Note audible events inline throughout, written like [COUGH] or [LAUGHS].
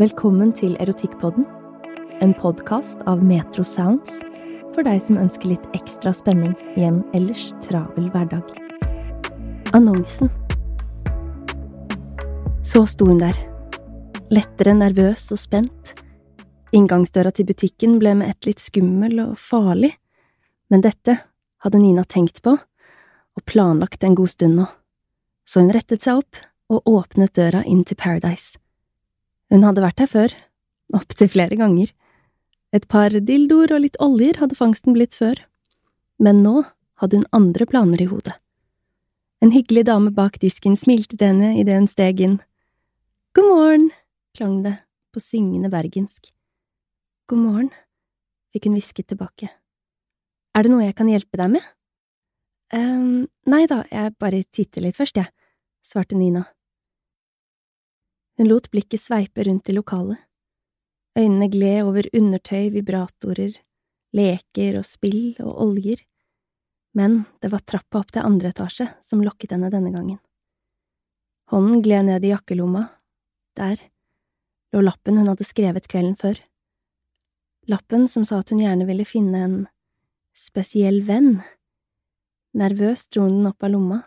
Velkommen til Erotikkpodden, en podkast av Metro Sounds for deg som ønsker litt ekstra spenning i en ellers travel hverdag. Annonsen. Så sto hun der, lettere nervøs og spent. Inngangsdøra til butikken ble med ett litt skummel og farlig, men dette hadde Nina tenkt på og planlagt en god stund nå, så hun rettet seg opp og åpnet døra inn til Paradise. Hun hadde vært her før, opptil flere ganger. Et par dildoer og litt oljer hadde fangsten blitt før, men nå hadde hun andre planer i hodet. En hyggelig dame bak disken smilte til henne idet hun steg inn. God morgen, klang det på syngende bergensk. God morgen, fikk hun hvisket tilbake. Er det noe jeg kan hjelpe deg med? ehm, nei da, jeg bare titter litt først, jeg, svarte Nina. Hun lot blikket sveipe rundt i lokalet. Øynene gled over undertøy, vibratorer, leker og spill og oljer, men det var trappa opp til andre etasje som lokket henne denne gangen. Hånden gled ned i jakkelomma, der lå lappen hun hadde skrevet kvelden før. Lappen som sa at hun gjerne ville finne en spesiell venn. Nervøst dro hun den opp av lomma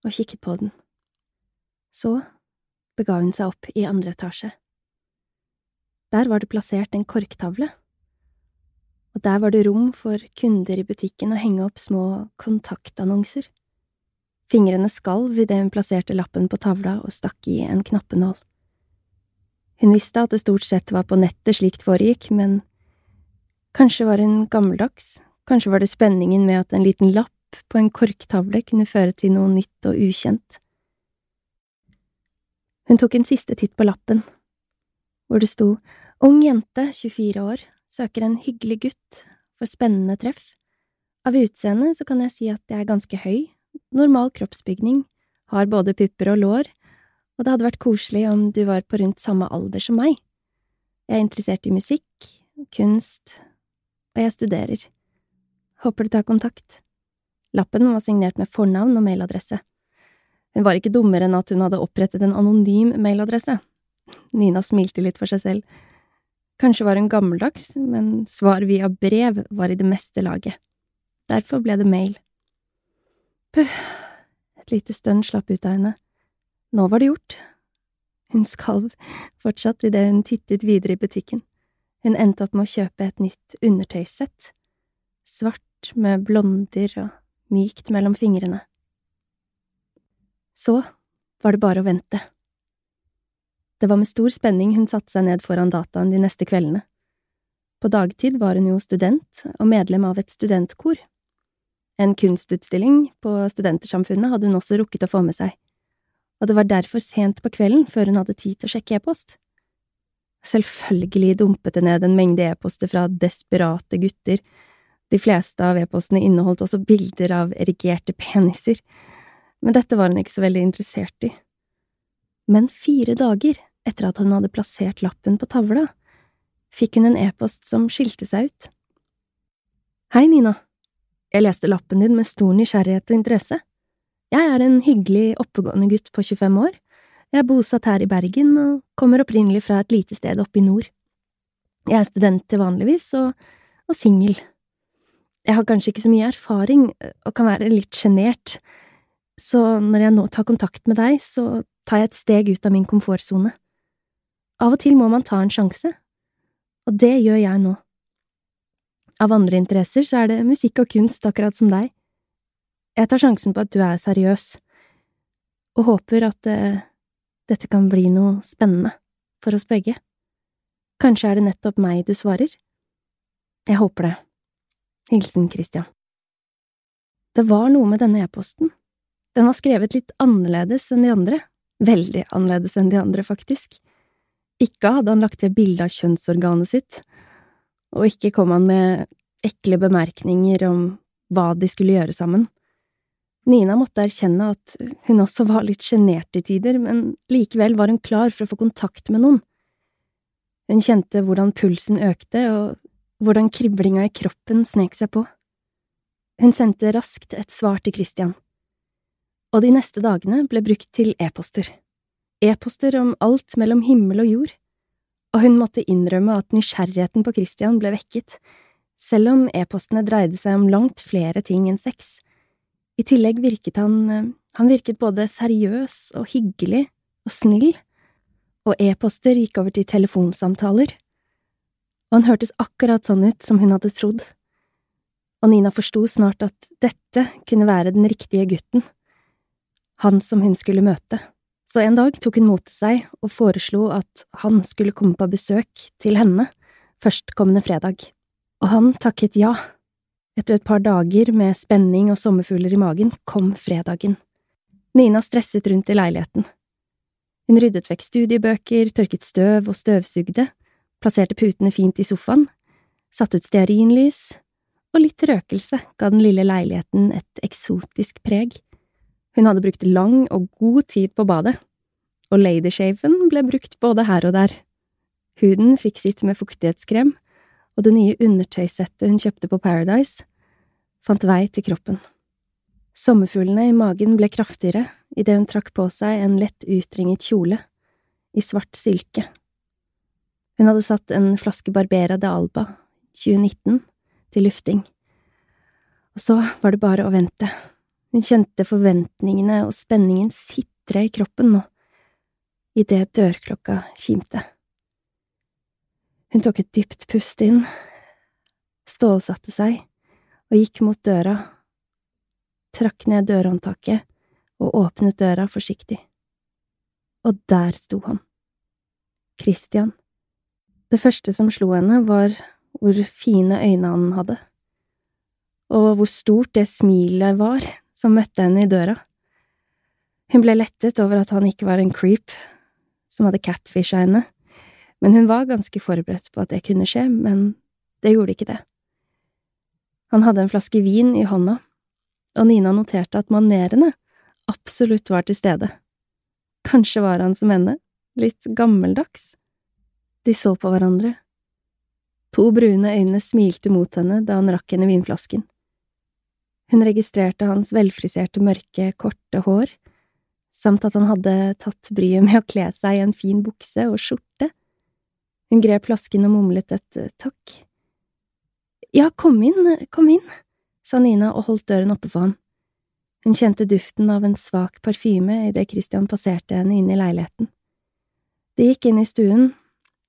og kikket på den. Så bega hun seg opp i andre etasje. Der var det plassert en korktavle, og der var det rom for kunder i butikken å henge opp små kontaktannonser. Fingrene skalv idet hun plasserte lappen på tavla og stakk i en knappenål. Hun visste at det stort sett var på nettet slikt foregikk, men kanskje var hun gammeldags, kanskje var det spenningen med at en liten lapp på en korktavle kunne føre til noe nytt og ukjent. Hun tok en siste titt på lappen, hvor det sto Ung jente, 24 år, søker en hyggelig gutt for spennende treff. Av utseende så kan jeg si at jeg er ganske høy, normal kroppsbygning, har både pupper og lår, og det hadde vært koselig om du var på rundt samme alder som meg. Jeg er interessert i musikk, kunst, og jeg studerer. Håper du tar kontakt. Lappen var signert med fornavn og mailadresse. Hun var ikke dummere enn at hun hadde opprettet en anonym mailadresse. Nina smilte litt for seg selv. Kanskje var hun gammeldags, men svar via brev var i det meste laget. Derfor ble det mail. Puh, et lite stønn slapp ut av henne. Nå var det gjort. Hun skalv fortsatt idet hun tittet videre i butikken. Hun endte opp med å kjøpe et nytt undertøyssett. Svart med blonder og mykt mellom fingrene. Så var det bare å vente. Det var med stor spenning hun satte seg ned foran dataen de neste kveldene. På dagtid var hun jo student og medlem av et studentkor. En kunstutstilling på Studentersamfunnet hadde hun også rukket å få med seg, og det var derfor sent på kvelden før hun hadde tid til å sjekke e-post. Selvfølgelig dumpet det ned en mengde e-poster fra desperate gutter, de fleste av e-postene inneholdt også bilder av erigerte peniser, men dette var hun ikke så veldig interessert i. Men fire dager etter at hun hadde plassert lappen på tavla, fikk hun en e-post som skilte seg ut. Hei, Nina. Jeg leste lappen din med stor nysgjerrighet og interesse. Jeg er en hyggelig, oppegående gutt på 25 år. Jeg er bosatt her i Bergen og kommer opprinnelig fra et lite sted oppe i nord. Jeg er student til vanligvis og, og singel. Jeg har kanskje ikke så mye erfaring og kan være litt sjenert, så når jeg nå tar kontakt med deg, så tar jeg et steg ut av min komfortsone. Av og til må man ta en sjanse, og det gjør jeg nå. Av andre interesser så er det musikk og kunst akkurat som deg. Jeg tar sjansen på at du er seriøs, og håper at uh, dette kan bli noe spennende for oss begge. Kanskje er det nettopp meg du svarer? Jeg håper det. Hilsen Christian. Det var noe med denne e-posten. Den var skrevet litt annerledes enn de andre. Veldig annerledes enn de andre, faktisk. Ikke hadde han lagt ved bilde av kjønnsorganet sitt, og ikke kom han med ekle bemerkninger om hva de skulle gjøre sammen. Nina måtte erkjenne at hun også var litt sjenert i tider, men likevel var hun klar for å få kontakt med noen. Hun kjente hvordan pulsen økte, og hvordan kriblinga i kroppen snek seg på. Hun sendte raskt et svar til Christian. Og de neste dagene ble brukt til e-poster. E-poster om alt mellom himmel og jord, og hun måtte innrømme at nysgjerrigheten på Christian ble vekket, selv om e-postene dreide seg om langt flere ting enn sex. I tillegg virket han… Eh, han virket både seriøs og hyggelig og snill, og e-poster gikk over til telefonsamtaler, og han hørtes akkurat sånn ut som hun hadde trodd, og Nina forsto snart at dette kunne være den riktige gutten, han som hun skulle møte, så en dag tok hun mot til seg og foreslo at han skulle komme på besøk til henne førstkommende fredag, og han takket ja. Etter et par dager med spenning og sommerfugler i magen kom fredagen. Nina stresset rundt i leiligheten. Hun ryddet vekk studiebøker, tørket støv og støvsugde, plasserte putene fint i sofaen, satte ut stearinlys, og litt røkelse ga den lille leiligheten et eksotisk preg. Hun hadde brukt lang og god tid på badet, og ladyshaven ble brukt både her og der. Huden fikk sitt med fuktighetskrem, og det nye undertøysettet hun kjøpte på Paradise, fant vei til kroppen. Sommerfuglene i magen ble kraftigere idet hun trakk på seg en lett utringet kjole, i svart silke. Hun hadde satt en flaske Barbera de Alba, 2019, til lufting. Og så var det bare å vente. Hun kjente forventningene og spenningen sitre i kroppen nå, idet dørklokka kimte. Hun tok et dypt pust inn, stålsatte seg og gikk mot døra, trakk ned dørhåndtaket og åpnet døra forsiktig. Og der sto han. Christian. Det første som slo henne, var hvor fine øyne han hadde, og hvor stort det smilet var som møtte henne i døra. Hun ble lettet over at han ikke var en creep som hadde catfisha henne men hun var ganske forberedt på at det kunne skje, men det gjorde ikke det. Han hadde en flaske vin i hånda, og Nina noterte at manerene absolutt var til stede. Kanskje var han som henne, litt gammeldags. De så på hverandre. To brune øyne smilte mot henne da han rakk henne vinflasken. Hun registrerte hans velfriserte, mørke, korte hår, samt at han hadde tatt bryet med å kle seg i en fin bukse og skjorte hun grep flasken og mumlet et eh, takk. Ja, kom inn, kom inn, sa Nina og holdt døren oppe for han. Hun kjente duften av en svak parfyme idet Christian passerte henne inn i leiligheten. De gikk inn i stuen,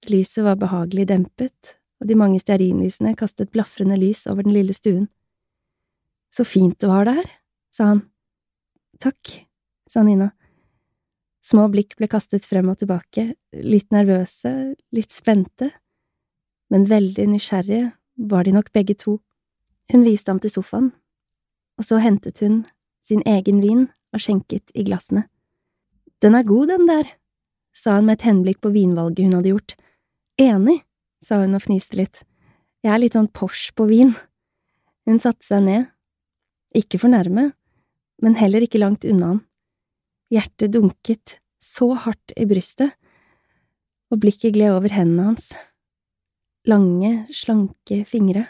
lyset var behagelig dempet, og de mange stearinlysene kastet blafrende lys over den lille stuen. Så fint du har det her, sa han. Takk, sa Nina. Små blikk ble kastet frem og tilbake, litt nervøse, litt spente, men veldig nysgjerrige var de nok begge to. Hun viste ham til sofaen, og så hentet hun sin egen vin og skjenket i glassene. Den er god, den der, sa han med et henblikk på vinvalget hun hadde gjort. Enig, sa hun og fniste litt, jeg er litt sånn Porsche på vin. Hun satte seg ned, ikke for nærme, men heller ikke langt unna ham. Hjertet dunket, så hardt i brystet, og blikket gled over hendene hans. Lange, slanke fingre.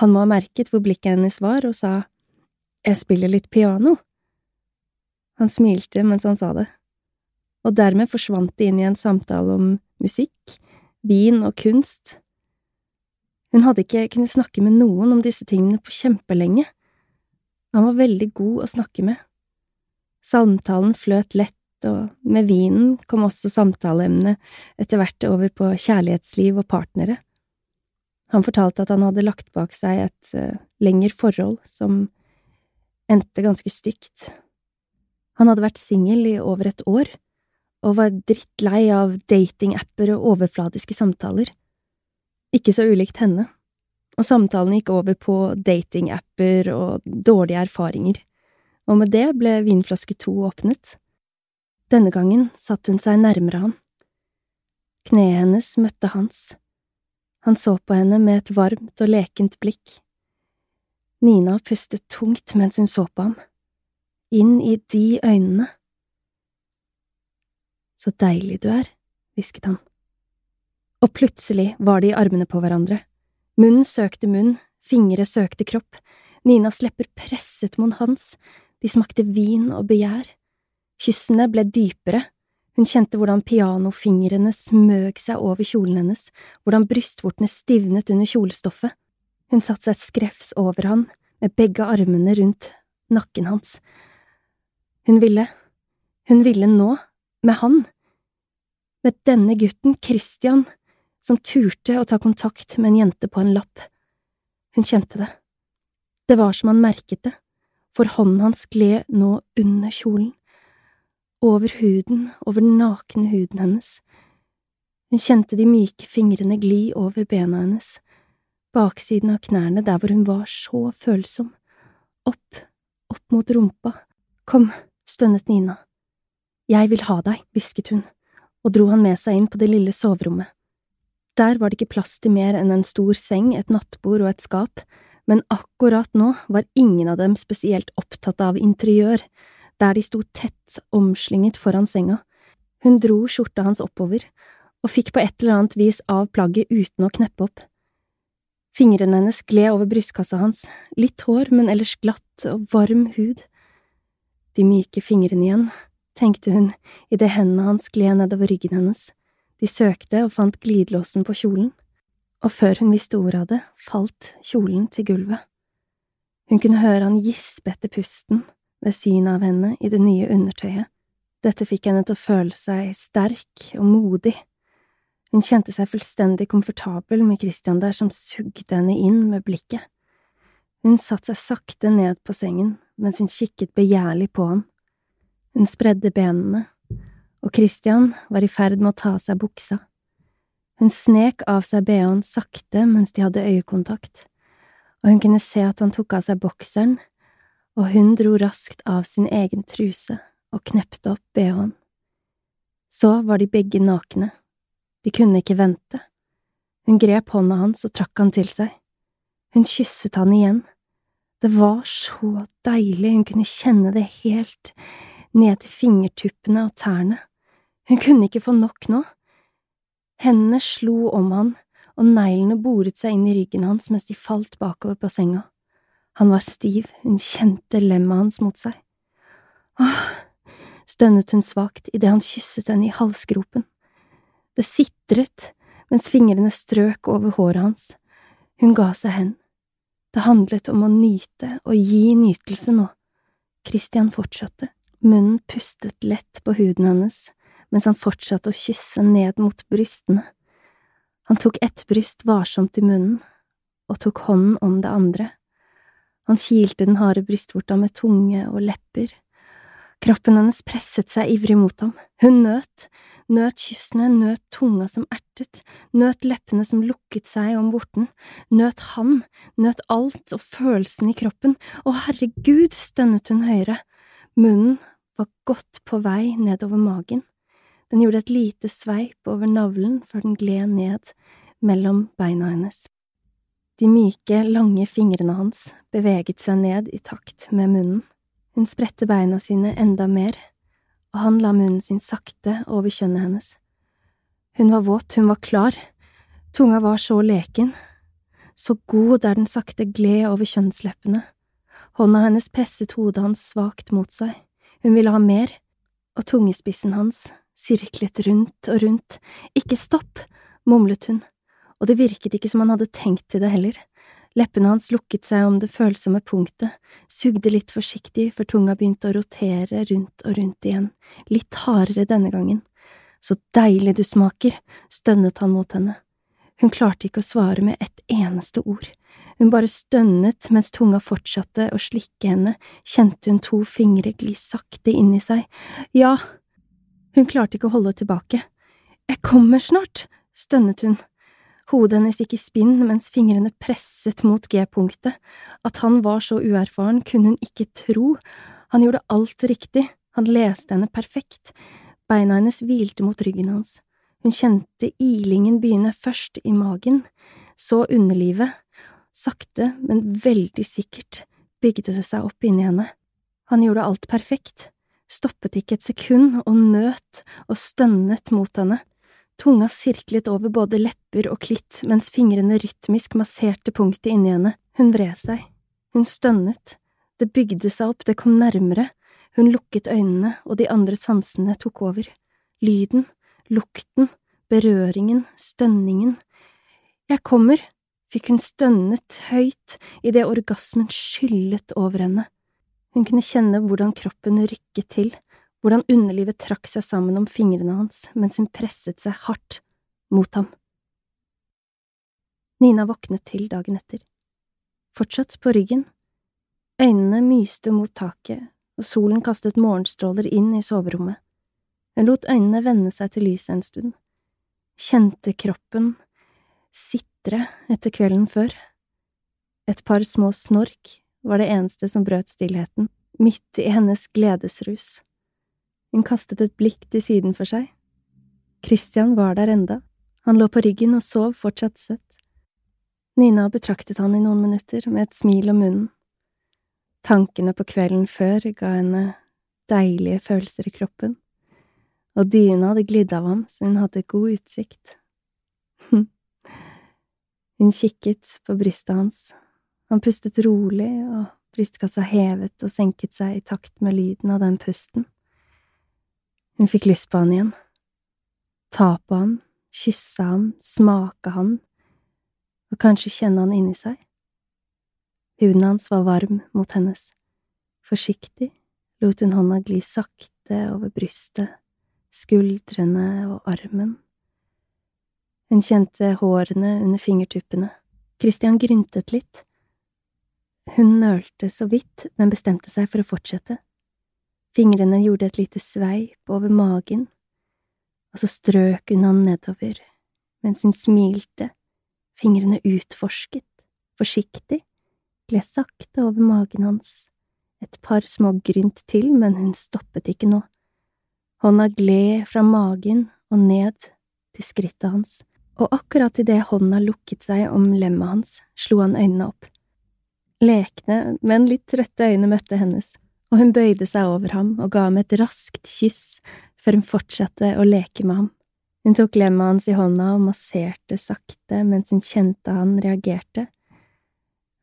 Han må ha merket hvor blikket hennes var, og sa Jeg spiller litt piano. Han smilte mens han sa det, og dermed forsvant de inn i en samtale om musikk, vin og kunst. Hun hadde ikke kunnet snakke med noen om disse tingene på kjempelenge. Han var veldig god å snakke med. Samtalen fløt lett, og med vinen kom også samtaleemnet etter hvert over på kjærlighetsliv og partnere. Han fortalte at han hadde lagt bak seg et uh, lengre forhold som endte ganske stygt. Han hadde vært singel i over et år, og var drittlei av datingapper og overfladiske samtaler. Ikke så ulikt henne, og samtalen gikk over på datingapper og dårlige erfaringer, og med det ble vinflaske to åpnet. Denne gangen satte hun seg nærmere ham. Kneet hennes møtte hans. Han så på henne med et varmt og lekent blikk. Nina pustet tungt mens hun så på ham. Inn i de øynene. Så deilig du er, hvisket han. Og plutselig var de i armene på hverandre. Munn søkte munn, fingre søkte kropp, Ninas lepper presset mot hans, de smakte vin og begjær. Kyssene ble dypere, hun kjente hvordan pianofingrene smøg seg over kjolen hennes, hvordan brystvortene stivnet under kjolestoffet. Hun satte seg skrevs over han, med begge armene rundt nakken hans. Hun ville, hun ville nå, med han, med denne gutten, Christian, som turte å ta kontakt med en jente på en lapp. Hun kjente det. Det var som han merket det, for hånden hans gled nå under kjolen, over huden, over den nakne huden hennes. Hun kjente de myke fingrene gli over bena hennes, baksiden av knærne der hvor hun var så følsom, opp, opp mot rumpa. Kom, stønnet Nina. Jeg vil ha deg, hvisket hun, og dro han med seg inn på det lille soverommet. Der var det ikke plass til mer enn en stor seng, et nattbord og et skap, men akkurat nå var ingen av dem spesielt opptatt av interiør, der de sto tett omslynget foran senga. Hun dro skjorta hans oppover, og fikk på et eller annet vis av plagget uten å kneppe opp. Fingrene hennes gled over brystkassa hans, litt hår, men ellers glatt og varm hud. De myke fingrene igjen, tenkte hun idet hendene hans gled nedover ryggen hennes, de søkte og fant glidelåsen på kjolen, og før hun visste ordet av det, falt kjolen til gulvet. Hun kunne høre han gispe etter pusten ved synet av henne i det nye undertøyet. Dette fikk henne til å føle seg sterk og modig. Hun kjente seg fullstendig komfortabel med Christian der som sugde henne inn med blikket. Hun satte seg sakte ned på sengen mens hun kikket begjærlig på ham. Hun spredde benene, og Christian var i ferd med å ta av seg buksa. Hun snek av seg bh-en sakte mens de hadde øyekontakt, og hun kunne se at han tok av seg bokseren, og hun dro raskt av sin egen truse og knepte opp bh-en. Så var de begge nakne. De kunne ikke vente. Hun grep hånda hans og trakk han til seg. Hun kysset han igjen. Det var så deilig, hun kunne kjenne det helt ned til fingertuppene og tærne. Hun kunne ikke få nok nå. Hendene slo om han, og neglene boret seg inn i ryggen hans mens de falt bakover på senga. Han var stiv, hun kjente lemmet hans mot seg. Åh, stønnet hun svakt idet han kysset henne i halsgropen. Det sitret mens fingrene strøk over håret hans. Hun ga seg hen. Det handlet om å nyte og gi nytelse nå. Christian fortsatte. Munnen pustet lett på huden hennes mens han fortsatte å kysse ned mot brystene. Han tok ett bryst varsomt i munnen og tok hånden om det andre. Han kilte den harde brystvorta med tunge og lepper. Kroppen hennes presset seg ivrig mot ham. Hun nøt, nøt kyssene, nøt tunga som ertet, nøt leppene som lukket seg om vorten, nøt han, nøt alt og følelsen i kroppen. Å, herregud, stønnet hun høyere. Munnen var godt på vei nedover magen. Den gjorde et lite sveip over navlen før den gled ned mellom beina hennes. De myke, lange fingrene hans beveget seg ned i takt med munnen. Hun spredte beina sine enda mer, og han la munnen sin sakte over kjønnet hennes. Hun var våt, hun var klar, tunga var så leken, så god der den sakte gled over kjønnsleppene. Hånda hennes presset hodet hans svakt mot seg, hun ville ha mer, og tungespissen hans sirklet rundt og rundt. Ikke stopp, mumlet hun, og det virket ikke som han hadde tenkt til det heller. Leppene hans lukket seg om det følsomme punktet, sugde litt forsiktig før tunga begynte å rotere rundt og rundt igjen, litt hardere denne gangen. Så deilig du smaker, stønnet han mot henne. Hun klarte ikke å svare med et eneste ord. Hun bare stønnet mens tunga fortsatte å slikke henne, kjente hun to fingre gli sakte inn i seg. Ja, hun klarte ikke å holde tilbake. Jeg kommer snart, stønnet hun. Hodet hennes gikk i spinn mens fingrene presset mot G-punktet. At han var så uerfaren, kunne hun ikke tro. Han gjorde alt riktig, han leste henne perfekt. Beina hennes hvilte mot ryggen hans. Hun kjente ilingen begynne først i magen, så underlivet. Sakte, men veldig sikkert bygde det seg opp inni henne. Han gjorde alt perfekt, stoppet ikke et sekund og nøt og stønnet mot henne. Tunga sirklet over både lepper og klitt mens fingrene rytmisk masserte punktet inni henne. Hun vred seg. Hun stønnet. Det bygde seg opp, det kom nærmere. Hun lukket øynene, og de andre sansene tok over. Lyden, lukten, berøringen, stønningen. Jeg kommer, fikk hun stønnet høyt idet orgasmen skyllet over henne. Hun kunne kjenne hvordan kroppen rykket til, hvordan underlivet trakk seg sammen om fingrene hans mens hun presset seg hardt mot ham. Nina våknet til dagen etter. Fortsatt på ryggen. Øynene myste mot taket, og solen kastet morgenstråler inn i soverommet. Hun lot øynene vende seg til lyset en stund, kjente kroppen sitre etter kvelden før. Et par små snork var det eneste som brøt stillheten, midt i hennes gledesrus. Hun kastet et blikk til siden for seg. Christian var der enda, han lå på ryggen og sov fortsatt søtt. Nina betraktet han i noen minutter med et smil om munnen. Tankene på kvelden før ga henne deilige følelser i kroppen og dyna hadde glidd av ham så hun hadde god utsikt. [LAUGHS] Hun kikket på brystet hans. Han pustet rolig, og brystkassa hevet og senket seg i takt med lyden av den pusten. Hun fikk lyst på han igjen. Ta på ham, kysse ham, smake han, og kanskje kjenne han inni seg. Huden hans var varm mot hennes. Forsiktig lot hun hånda gli sakte over brystet skuldrene og armen. Hun kjente hårene under fingertuppene. Christian gryntet litt. Hun nølte så vidt, men bestemte seg for å fortsette. Fingrene gjorde et lite sveip over magen, og så strøk hun han nedover, mens hun smilte, fingrene utforsket, forsiktig, gled sakte over magen hans, et par små grynt til, men hun stoppet ikke nå. Hånda gled fra magen og ned til skrittet hans, og akkurat idet hånda lukket seg om lemmet hans, slo han øynene opp. Lekne, men litt trøtte øyne møtte hennes, og hun bøyde seg over ham og ga ham et raskt kyss før hun fortsatte å leke med ham. Hun tok lemmet hans i hånda og masserte sakte mens hun kjente han reagerte.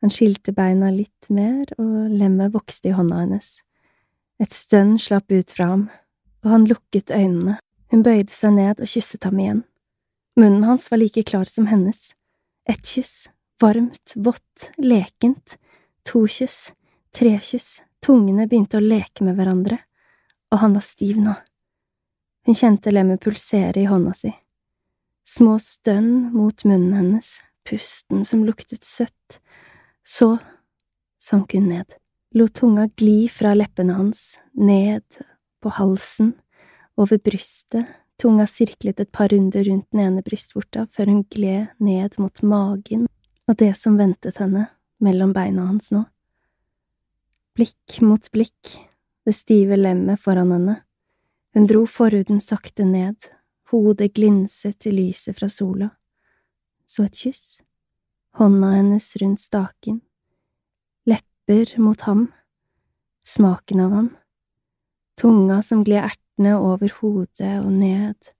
Han skilte beina litt mer, og lemmet vokste i hånda hennes. Et stønn slapp ut fra ham, og han lukket øynene. Hun bøyde seg ned og kysset ham igjen. Munnen hans var like klar som hennes. Et kyss, varmt, vått, lekent. To kyss, tre kyss, tungene begynte å leke med hverandre, og han var stiv nå. Hun kjente lemmet pulsere i hånda si. Små stønn mot munnen hennes, pusten som luktet søtt. Så sank hun ned, lot tunga gli fra leppene hans, ned på halsen, over brystet, tunga sirklet et par runder rundt den ene brystvorta før hun gled ned mot magen og det som ventet henne mellom beina hans nå. Blikk mot blikk, det stive lemmet foran henne, hun dro forhuden sakte ned, hodet glinset i lyset fra sola, så et kyss, hånda hennes rundt staken, lepper mot ham, smaken av han. Tunga som gled ertene over hodet og ned,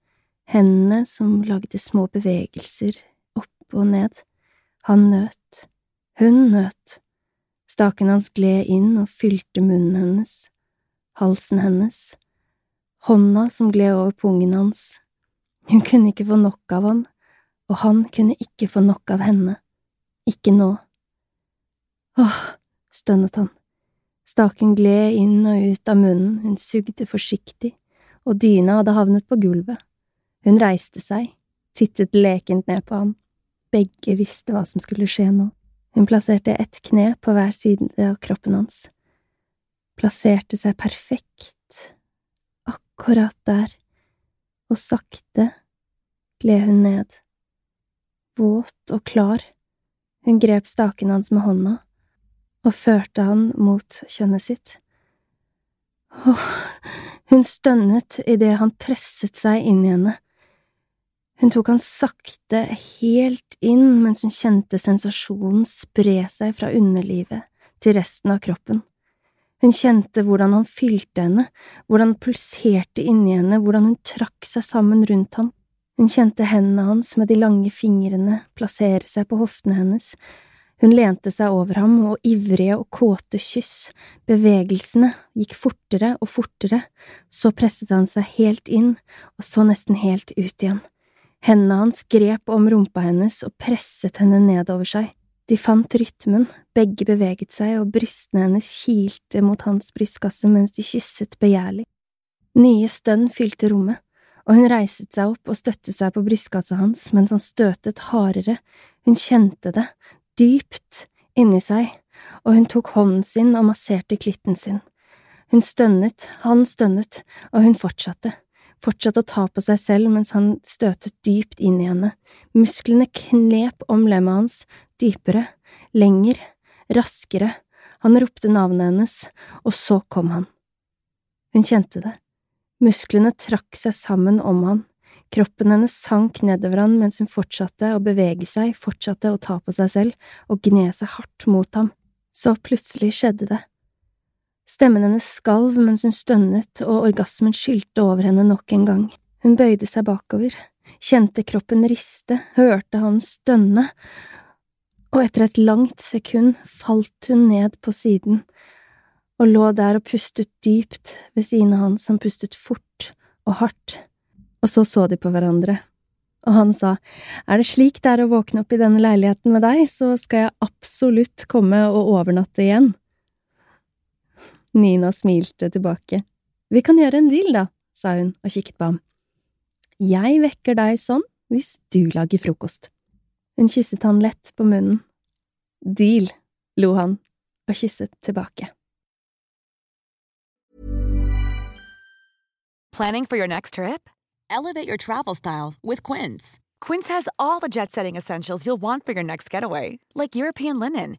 hendene som lagde små bevegelser opp og ned. Han nøt, hun nøt. Staken hans gled inn og fylte munnen hennes, halsen hennes, hånda som gled over pungen hans. Hun kunne ikke få nok av ham, og han kunne ikke få nok av henne. Ikke nå. Åh, stønnet han. Staken gled inn og ut av munnen, hun sugde forsiktig, og dyna hadde havnet på gulvet. Hun reiste seg, tittet lekent ned på ham. Begge visste hva som skulle skje nå. Hun plasserte ett kne på hver side av kroppen hans. Plasserte seg perfekt, akkurat der, og sakte gled hun ned. Våt og klar. Hun grep staken hans med hånda og førte han mot kjønnet sitt. Åh, hun stønnet idet han presset seg inn i henne. Hun tok han sakte helt inn mens hun kjente sensasjonen spre seg fra underlivet til resten av kroppen. Hun kjente hvordan han fylte henne, hvordan han pulserte inni henne, hvordan hun trakk seg sammen rundt ham. Hun kjente hendene hans med de lange fingrene plassere seg på hoftene hennes, hun lente seg over ham, og ivrige og kåte kyss, bevegelsene gikk fortere og fortere, så presset han seg helt inn, og så nesten helt ut igjen. Hendene hans grep om rumpa hennes og presset henne nedover seg. De fant rytmen, begge beveget seg, og brystene hennes kilte mot hans brystkasse mens de kysset begjærlig. Nye stønn fylte rommet, og hun reiset seg opp og støttet seg på brystkassa hans mens han støtet hardere, hun kjente det, dypt inni seg, og hun tok hånden sin og masserte klitten sin. Hun stønnet, han stønnet, og hun fortsatte, fortsatte å ta på seg selv mens han støtet dypt inn i henne, musklene knep om lemmet hans, dypere, lenger, raskere, han ropte navnet hennes, og så kom han. Hun kjente det, musklene trakk seg sammen om han, Kroppen hennes sank nedover han mens hun fortsatte å bevege seg, fortsatte å ta på seg selv og gne seg hardt mot ham. Så plutselig skjedde det. Stemmen hennes skalv mens hun stønnet, og orgasmen skylte over henne nok en gang. Hun bøyde seg bakover, kjente kroppen riste, hørte han stønne, og etter et langt sekund falt hun ned på siden og lå der og pustet dypt ved siden av han som pustet fort og hardt og så så de på hverandre. Og han sa, er det slik det er å våkne opp i denne leiligheten med deg, så skal jeg absolutt komme og overnatte igjen. Nina smilte tilbake. Vi kan gjøre en deal, da, sa hun og kikket på ham. Jeg vekker deg sånn hvis du lager frokost. Hun kysset han lett på munnen. Deal, lo han og kysset tilbake. Planning for your next trip? Elevate your travel style with Quince. Quince has all the jet setting essentials you'll want for your next getaway, like European linen,